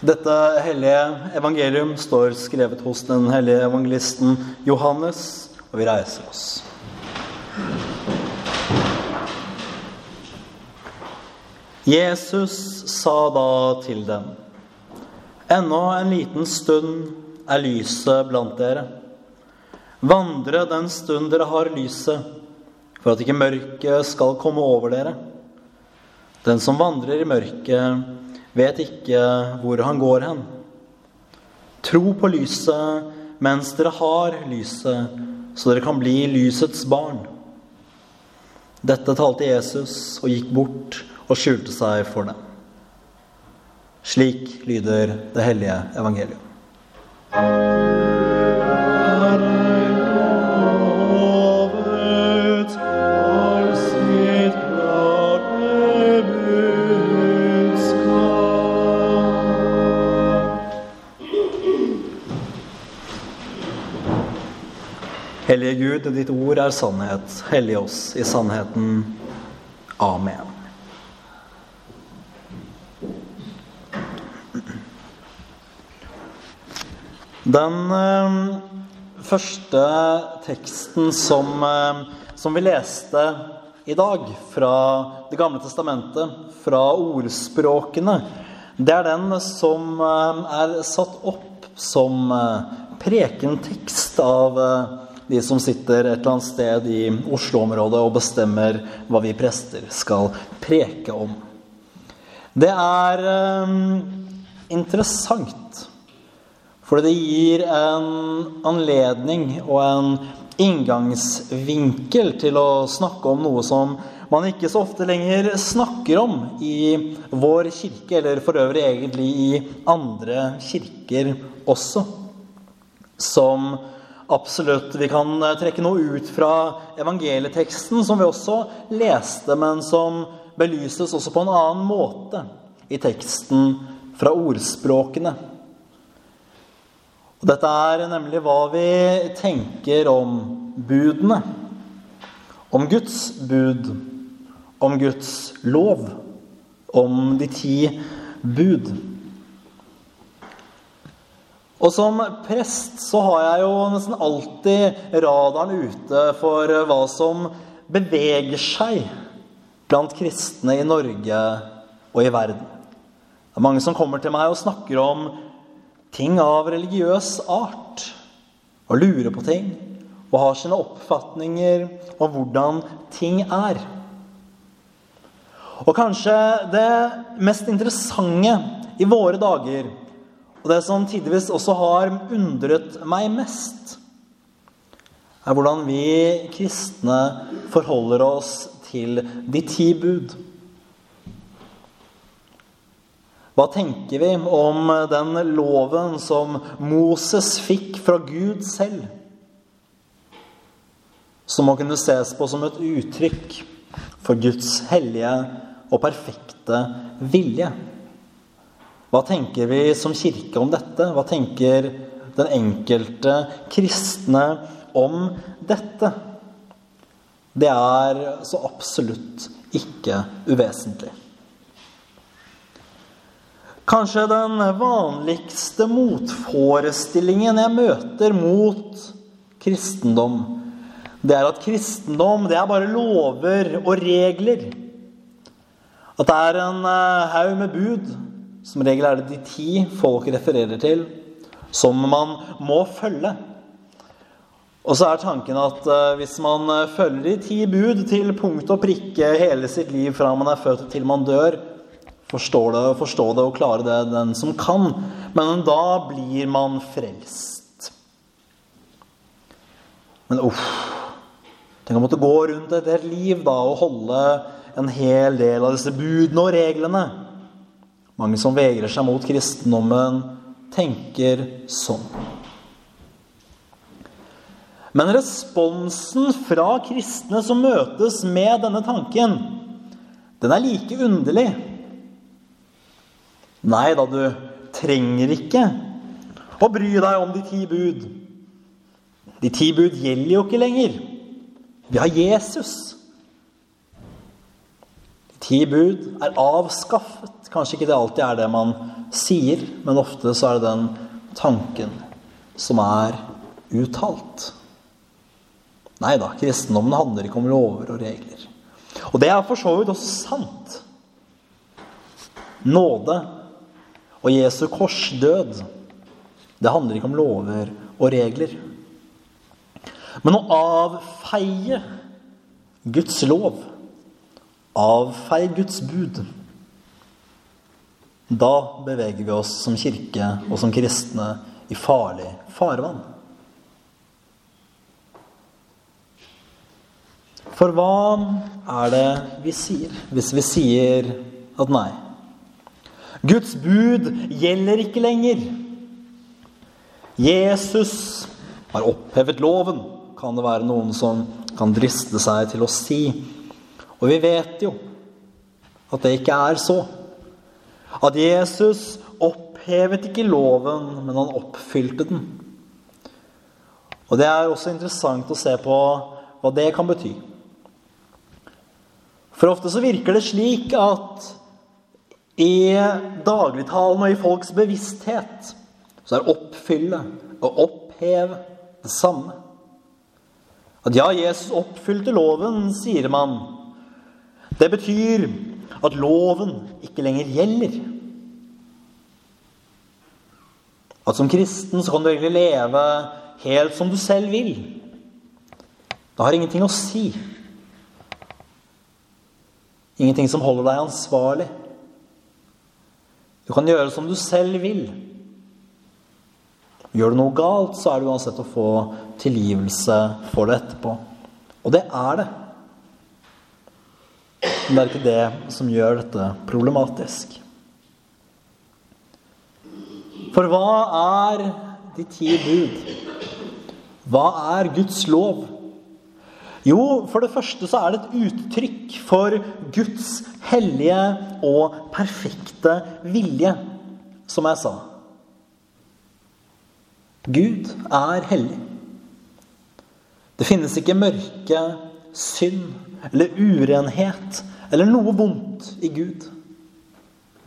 Dette hellige evangelium står skrevet hos den hellige evangelisten Johannes, og vi reiser oss. Jesus sa da til dem.: Ennå en liten stund er lyset blant dere. Vandre den stund dere har lyset, for at ikke mørket skal komme over dere. Den som vandrer i mørket, vet ikke hvor han går hen. Tro på lyset mens dere har lyset, så dere kan bli lysets barn. Dette talte Jesus og gikk bort og skjulte seg for dem. Slik lyder det hellige evangeliet. Hellige Gud, ditt ord er sannhet. Hellig oss i sannheten. Amen. Den eh, første teksten som, eh, som, vi leste i dag fra Det gamle testamentet, fra ordspråkene, det er den som eh, er satt opp som prekentekst av de som sitter et eller annet sted i Oslo-området og bestemmer hva vi prester skal preke om. Det er um, interessant, for det gir en anledning og en inngangsvinkel til å snakke om noe som man ikke så ofte lenger snakker om i vår kirke, eller for øvrig egentlig i andre kirker også. Som absolutt vi kan eh, trekke noe ut fra evangelieteksten, som vi også leste, men som belyses også på en annen måte i teksten fra ordspråkene. Og dette er nemlig hva vi tenker om budene. Om Guds bud, om Guds lov, om de ti bud. Og som prest så har jeg jo nesten alltid radaren ute for hva som beveger seg blant kristne i Norge og i verden. Det er mange som kommer til meg og snakker om ting av religiøs art. Og lurer på ting. Og har sine oppfatninger om hvordan ting er. Og kanskje det mest interessante i våre dager og det som tidvis også har undret meg mest, er hvordan vi kristne forholder oss til de ti bud. Hva tenker vi om den loven som Moses fikk fra Gud selv? Som må kunne ses på som et uttrykk for Guds hellige og perfekte vilje. Hva tenker vi som kirke om dette? Hva tenker den enkelte kristne om dette? Det er så absolutt ikke uvesentlig. Kanskje den vanligste motforestillingen jeg møter mot kristendom, det er at kristendom det er bare lover og regler. At det er en eh, haug med bud som regel er det de ti folk refererer til, som man må følge. Og så er tanken at uh, hvis man uh, følger de ti bud til punkt og prikke hele sitt liv fra man er født til man dør, forstår det, forstå det og klare det den som kan, men da blir man frelst. Men uff Tenk å måtte gå rundt et helt liv da og holde en hel del av disse budene og reglene. Mange som vegrer seg mot kristendommen, tenker sånn. Men responsen fra kristne som møtes med denne tanken, den er like underlig. Nei da, du trenger ikke å bry deg om de ti bud. De ti bud gjelder jo ikke lenger. Vi har Jesus. De ti bud er avskaffet. Kanskje ikke det alltid er det man sier, men ofte så er det den tanken som er uttalt. Nei da, kristendommen handler ikke om lover og regler. Og det er for så vidt også sant. Nåde og Jesu korsdød, det handler ikke om lover og regler. Men å avfeie Guds lov, avfeie Guds bud Da beveger vi oss som kirke og som kristne i farlig farvann. For hva er det vi sier hvis vi sier at nei? Guds bud gjelder ikke lenger. Jesus har opphevet loven, kan det være noen som kan driste seg til å si. Og vi vet jo at det ikke er så. At Jesus opphevet ikke loven, men han oppfylte den. Og det er også interessant å se på hva det kan bety. For ofte så virker det slik at i dagligtalen og i folks bevissthet så er oppfylle og oppheve det samme. At ja, Jesus oppfylte loven, sier man. Det betyr at loven ikke lenger gjelder. At som kristen så kan du egentlig leve helt som du selv vil. Det har ingenting å si. Ingenting som holder deg ansvarlig. Du kan gjøre som du selv vil. Gjør du noe galt, så er det uansett å få tilgivelse for det etterpå. Og det er det. Men det er ikke det som gjør dette problematisk. For hva er de ti bud? Hva er Guds lov? Jo, for det første så er det et uttrykk for Guds hellige og perfekte vilje, som jeg sa. Gud er hellig. Det finnes ikke mørke, synd eller urenhet eller noe vondt i Gud.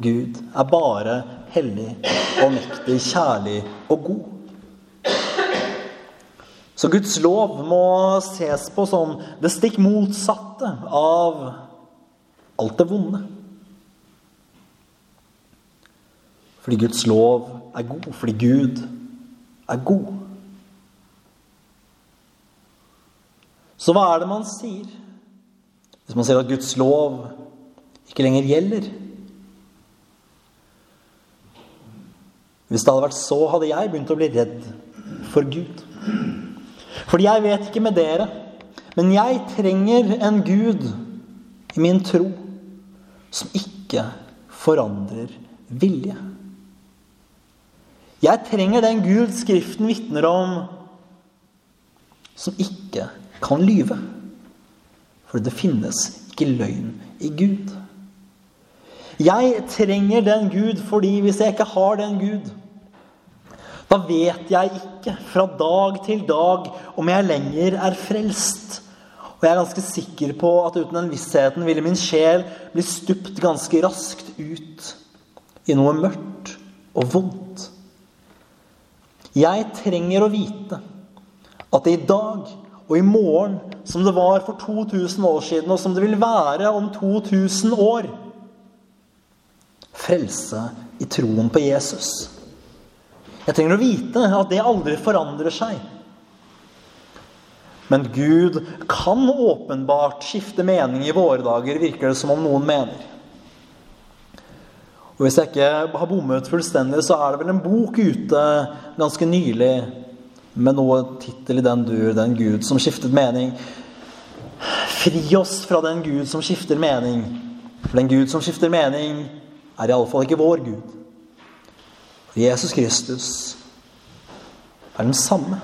Gud er bare hellig mektig, kjærlig og god. Så Guds lov må ses på som det stikk motsatte av alt det vonde. Fordi Guds lov er god, fordi Gud er god. Så hva er det man sier hvis man ser at Guds lov ikke lenger gjelder? Hvis det hadde vært så, hadde jeg begynt å bli redd for Gud. Fordi jeg vet ikke med dere, men jeg trenger en Gud i min tro som ikke forandrer vilje. Jeg trenger den Gud Skriften vitner om, som ikke kan lyve. For det finnes ikke løgn i Gud. Jeg trenger den Gud fordi hvis jeg ikke har den Gud, da vet jeg ikke fra dag til dag om jeg lenger er frelst. Og jeg er ganske sikker på at uten den vissheten ville min sjel bli stupt ganske raskt ut i noe mørkt og vondt. Jeg trenger å vite at det i dag og i morgen, som det var for 2000 år siden, og som det vil være om 2000 år Frelse i troen på Jesus. Jeg trenger å vite at det aldri forandrer seg. Men Gud kan åpenbart skifte mening i våre dager, virker det som om noen mener. Og Hvis jeg ikke har bommet fullstendig, så er det vel en bok ute ganske nylig med noe tittel i den dur, 'Den Gud som skiftet mening'. Fri oss fra den Gud som skifter mening. For den Gud som skifter mening, er iallfall ikke vår Gud. For Jesus Kristus er den samme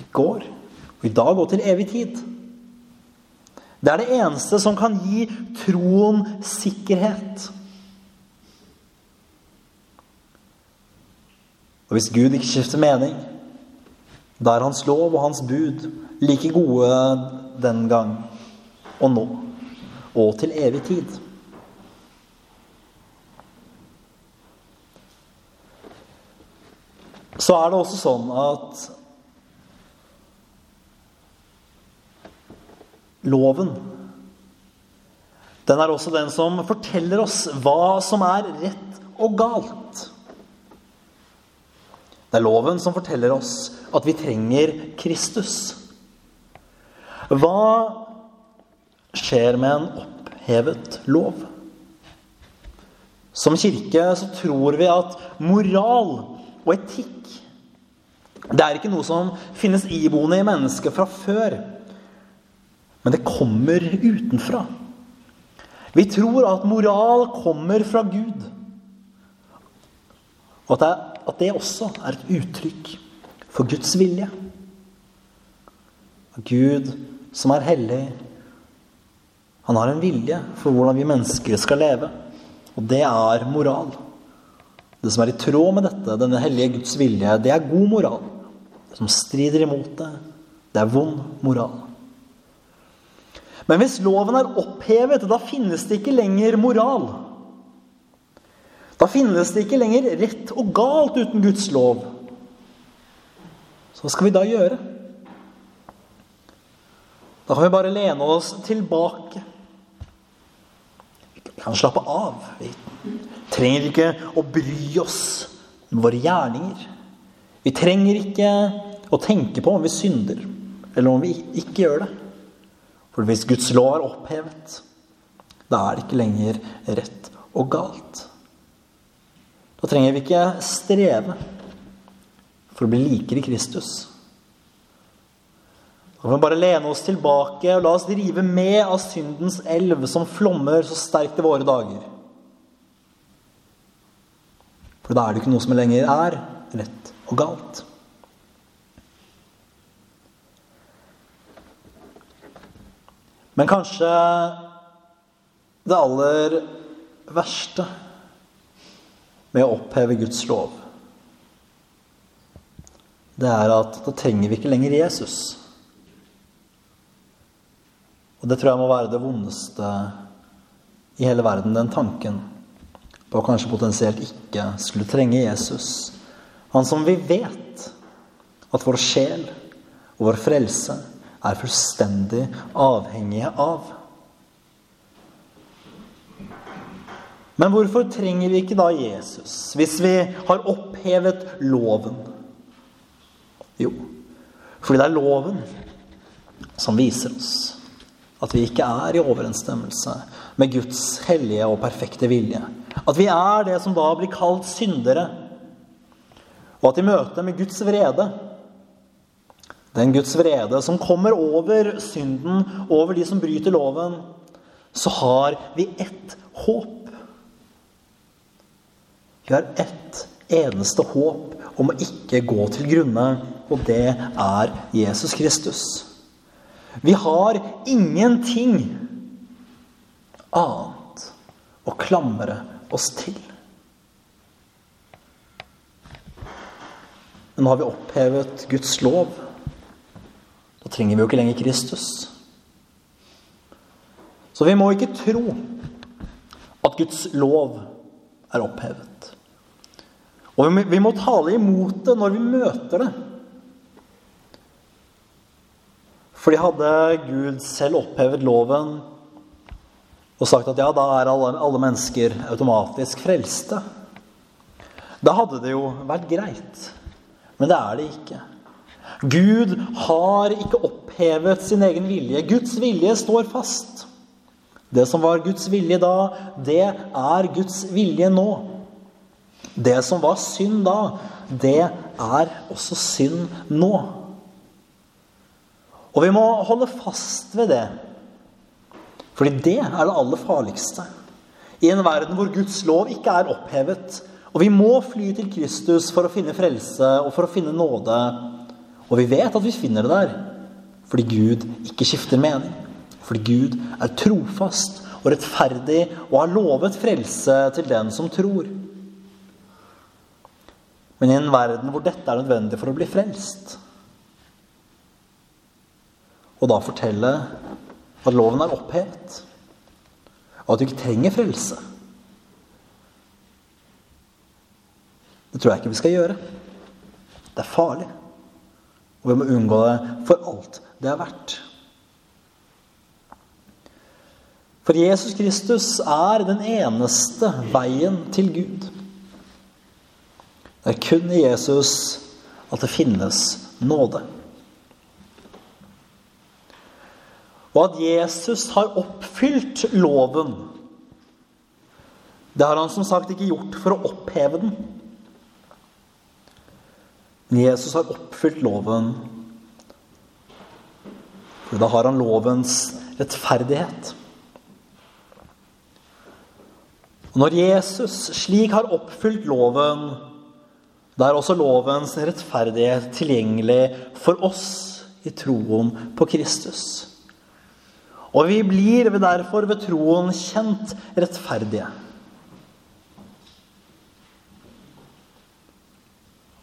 i går og i dag og til evig tid. Det er det eneste som kan gi troen sikkerhet. Og hvis Gud ikke skifter mening, da er Hans lov og Hans bud like gode den gang og nå og til evig tid. Så er det også sånn at loven den er også den som forteller oss hva som er rett og galt. Det er loven som forteller oss at vi trenger Kristus. Hva skjer med en opphevet lov? Som kirke så tror vi at moral og etikk det er ikke noe som finnes iboende i mennesket fra før. Men det kommer utenfra. Vi tror at moral kommer fra Gud. Og at det, at det også er et uttrykk for Guds vilje. Gud som er hellig, han har en vilje for hvordan vi mennesker skal leve. Og det er moral. Det som er i tråd med dette, denne hellige Guds vilje, det er god moral. Det som strider imot det, det er vond moral. Men hvis loven er opphevet, da finnes det ikke lenger moral. Da finnes det ikke lenger rett og galt uten Guds lov. Så hva skal vi da gjøre? Da kan vi bare lene oss tilbake. Vi kan slappe av. Vi trenger ikke å bry oss med våre gjerninger. Vi trenger ikke å tenke på om vi synder, eller om vi ikke gjør det. For hvis Guds lov er opphevet, da er det ikke lenger rett og galt. Da trenger vi ikke streve for å bli likere i Kristus. Da kan vi bare lene oss tilbake og la oss drive med av syndens elv som flommer så sterkt i våre dager. For da er det ikke noe som lenger er rett og galt. Men kanskje det aller verste med å oppheve Guds lov, det er at da trenger vi ikke lenger Jesus. Og det tror jeg må være det vondeste i hele verden, den tanken på kanskje potensielt ikke skulle trenge Jesus. Han som vi vet at vår sjel og vår frelse er fullstendig avhengige av. Men hvorfor trenger vi ikke da Jesus hvis vi har opphevet loven? Jo, fordi det er loven som viser oss at vi ikke er i overensstemmelse med Guds hellige og perfekte vilje. At vi er det som da blir kalt syndere. Og at i møte med Guds vrede den Guds vrede som kommer over synden, over de som bryter loven, så har vi ett håp. Vi har ett eneste håp om å ikke gå til grunne, og det er Jesus Kristus. Vi har ingenting annet å klamre oss til. Men nå har vi opphevet Guds lov. Da trenger vi jo ikke lenger Kristus. Så vi må ikke tro at Guds lov er opphevet. Og vi må tale imot det når vi møter det. Fordi hadde Gud selv opphevet loven og sagt at ja, da er alle, alle mennesker automatisk frelste, da hadde det jo vært greit. Men det er det ikke. Gud har ikke opphevet sin egen vilje. Guds vilje står fast. Det som var Guds vilje da, det er Guds vilje nå. Det som var synd da, det er også synd nå. Og vi må holde fast ved det. Fordi det er det aller farligste. I en verden hvor Guds lov ikke er opphevet. Og vi må fly til Kristus for å finne frelse og for å finne nåde og vi vet at vi finner det der fordi Gud ikke skifter mening. Fordi Gud er trofast og rettferdig og har lovet frelse til den som tror. Men i en verden hvor dette er nødvendig for å bli frelst Og da fortelle at loven er opphevet, og at du ikke trenger frelse Det tror jeg ikke vi skal gjøre. Det er farlig. Og vi må unngå det for alt det er verdt. For Jesus Kristus er den eneste veien til Gud. Det er kun i Jesus at det finnes nåde. Og at Jesus har oppfylt loven, det har han som sagt ikke gjort for å oppheve den. Men Jesus har oppfylt loven, for da har han lovens rettferdighet. Og når Jesus slik har oppfylt loven, da er også lovens rettferdighet tilgjengelig for oss i troen på Kristus. Og vi blir derfor ved troen kjent rettferdige.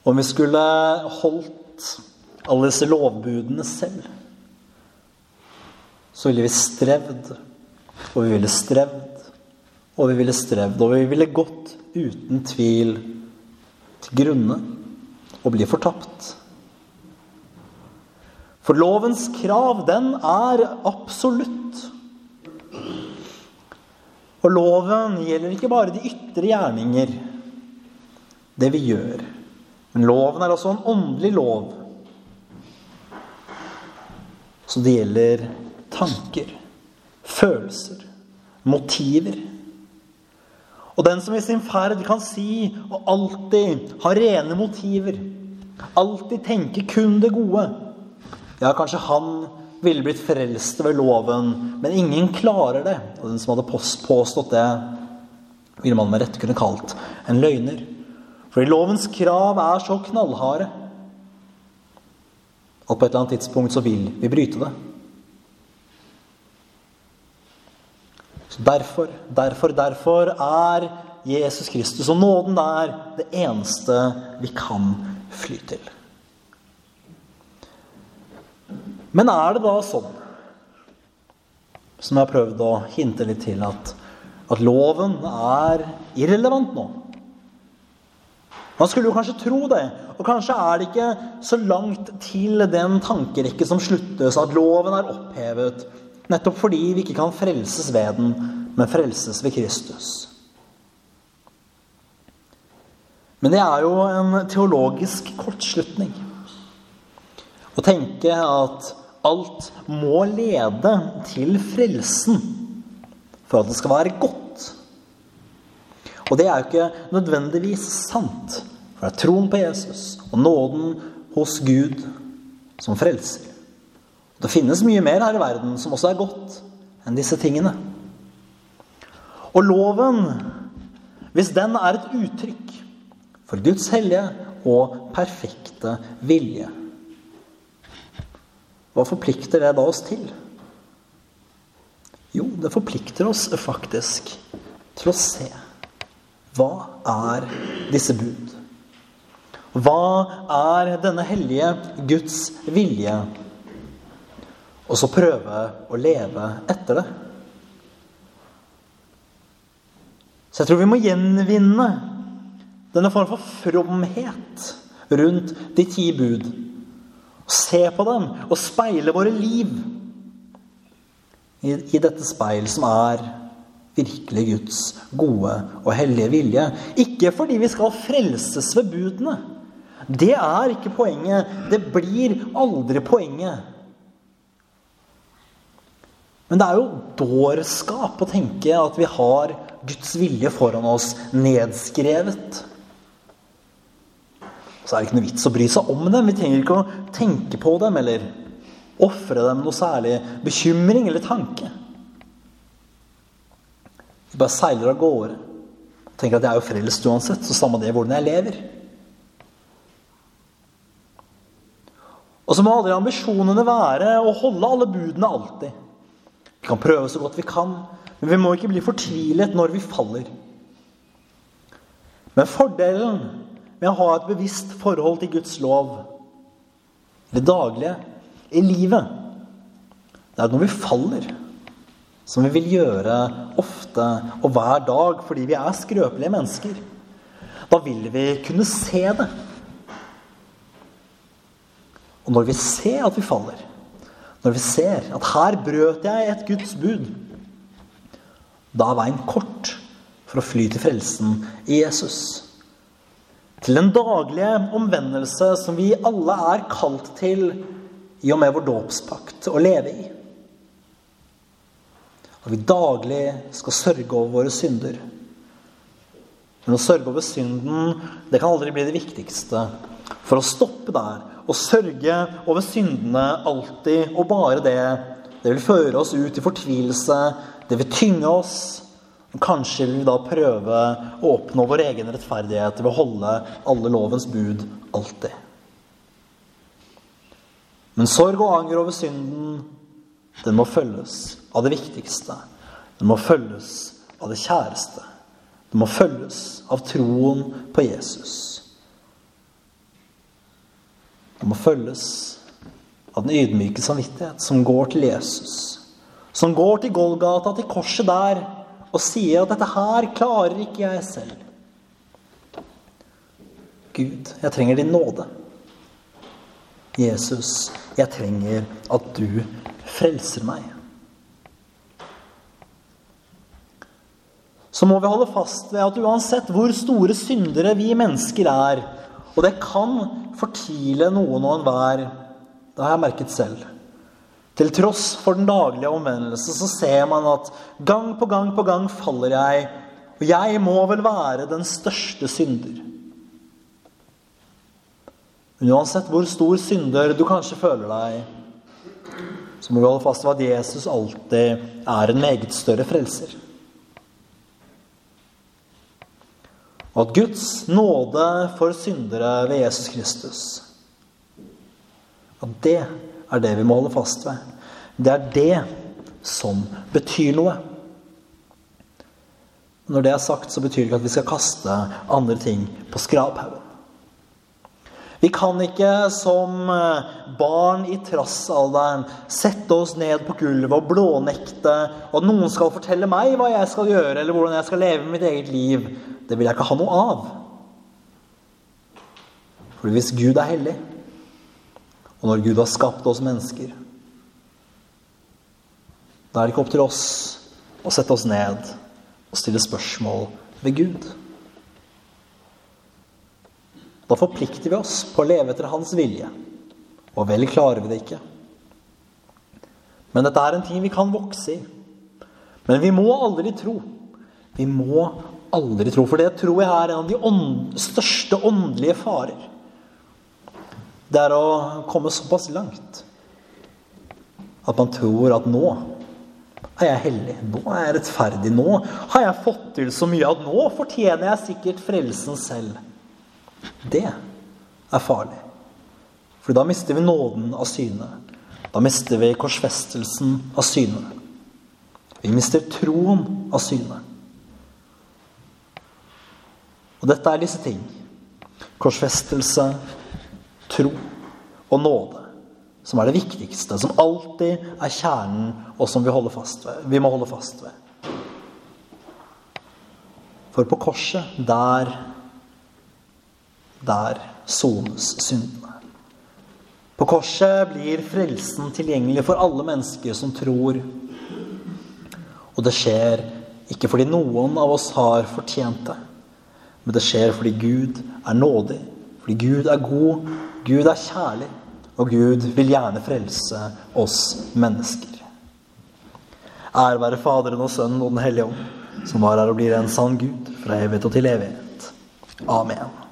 Om vi skulle holdt alle disse lovbudene selv, så ville vi strevd, og vi ville strevd og vi ville strevd, og vi ville gått uten tvil til grunne og bli fortapt. For lovens krav, den er absolutt. Og loven gjelder ikke bare de ytre gjerninger, det vi gjør. Men loven er også en åndelig lov. Så det gjelder tanker, følelser, motiver. Og den som i sin ferd kan si og alltid ha rene motiver, alltid tenke kun det gode Ja, kanskje han ville blitt frelst ved loven, men ingen klarer det. Og den som hadde påstått det, ville man med rette kunne kalt en løgner. Fordi lovens krav er så knallharde at på et eller annet tidspunkt så vil vi bryte det. Derfor, derfor, derfor er Jesus Kristus og nåden der det eneste vi kan fly til. Men er det da sånn, som jeg har prøvd å hinte litt til, at, at loven er irrelevant nå? Man skulle jo kanskje tro det. Og kanskje er det ikke så langt til den tankerekke som sluttes, at loven er opphevet Nettopp fordi vi ikke kan frelses ved den, men frelses ved Kristus. Men det er jo en teologisk kortslutning å tenke at alt må lede til frelsen for at det skal være godt. Og det er jo ikke nødvendigvis sant, for det er troen på Jesus og nåden hos Gud som frelser. Det finnes mye mer her i verden som også er godt enn disse tingene. Og loven, hvis den er et uttrykk for Guds hellige og perfekte vilje, hva forplikter det da oss til? Jo, det forplikter oss faktisk til å se hva er disse bud? Hva er denne hellige Guds vilje og så prøve å leve etter det. Så jeg tror vi må gjenvinne denne form for fromhet rundt de ti bud. Se på dem og speile våre liv i dette speil som er virkelig Guds gode og hellige vilje. Ikke fordi vi skal frelses ved budene. Det er ikke poenget. Det blir aldri poenget. Men det er jo dårskap å tenke at vi har Guds vilje foran oss nedskrevet. Så er det ikke noe vits å bry seg om dem. Vi trenger ikke å tenke på dem eller ofre dem noe særlig bekymring eller tanke. Vi bare seiler av gårde. Tenker at jeg er jo frelst uansett, så samme det hvordan jeg lever. Og så må aldri ambisjonene være å holde alle budene alltid. Vi kan prøve så godt vi kan, men vi må ikke bli fortvilet når vi faller. Men fordelen med å ha et bevisst forhold til Guds lov det daglige, i livet, det er at når vi faller, som vi vil gjøre ofte og hver dag fordi vi er skrøpelige mennesker, da vil vi kunne se det. Og når vi ser at vi faller, når vi ser at her brøt jeg et Guds bud, da er veien kort for å fly til frelsen i Jesus. Til den daglige omvendelse som vi alle er kalt til i og med vår dåpspakt å leve i. Og vi daglig skal sørge over våre synder. Men å sørge over synden, det kan aldri bli det viktigste. For å stoppe der å sørge over syndene alltid og bare det, det vil føre oss ut i fortvilelse, det vil tynge oss. Og kanskje vil vi da prøve å oppnå vår egen rettferdighet ved å holde alle lovens bud alltid. Men sorg og anger over synden, den må følges av det viktigste. Den må følges av det kjæreste. Den må følges av troen på Jesus. Det må følges av den ydmyke samvittighet som går til Jesus. Som går til Golgata, til korset der, og sier at 'dette her klarer ikke jeg selv'. Gud, jeg trenger din nåde. Jesus, jeg trenger at du frelser meg. Så må vi holde fast ved at uansett hvor store syndere vi mennesker er, og det kan fortvile noen og enhver, det har jeg merket selv. Til tross for den daglige omvendelse så ser man at gang på gang på gang faller jeg, og jeg må vel være den største synder. Men uansett hvor stor synder du kanskje føler deg, så må vi holde fast ved at Jesus alltid er en meget større frelser. Og at Guds nåde for syndere ved Jesus Kristus At det er det vi må holde fast ved. Det er det som betyr noe. Når det er sagt, så betyr det ikke at vi skal kaste andre ting på skraphaugen. Vi kan ikke som eh, barn i trassalderen sette oss ned på gulvet og blånekte at noen skal fortelle meg hva jeg skal gjøre, eller hvordan jeg skal leve mitt eget liv. Det vil jeg ikke ha noe av. For hvis Gud er hellig, og når Gud har skapt oss mennesker, da er det ikke opp til oss å sette oss ned og stille spørsmål ved Gud. Da forplikter vi oss på å leve etter hans vilje. Og vel klarer vi det ikke. Men dette er en ting vi kan vokse i. Men vi må aldri tro. Vi må aldri tro, for det tror jeg er en av de ånd, største åndelige farer. Det er å komme såpass langt at man tror at nå er jeg hellig. Nå er jeg rettferdig. Nå har jeg fått til så mye at nå fortjener jeg sikkert frelsen selv. Det er farlig. For da mister vi nåden av syne. Da mister vi korsfestelsen av syne. Vi mister troen av syne. Og dette er disse ting. Korsfestelse, tro og nåde. Som er det viktigste, som alltid er kjernen, og som vi, vi må holde fast ved. For på korset, der der sones syndene. På korset blir frelsen tilgjengelig for alle mennesker som tror. Og det skjer ikke fordi noen av oss har fortjent det, men det skjer fordi Gud er nådig, fordi Gud er god, Gud er kjærlig, og Gud vil gjerne frelse oss mennesker. Ære være Faderen og Sønnen og Den hellige ånd, som var her og blir en sann Gud fra evighet og til evighet. Amen.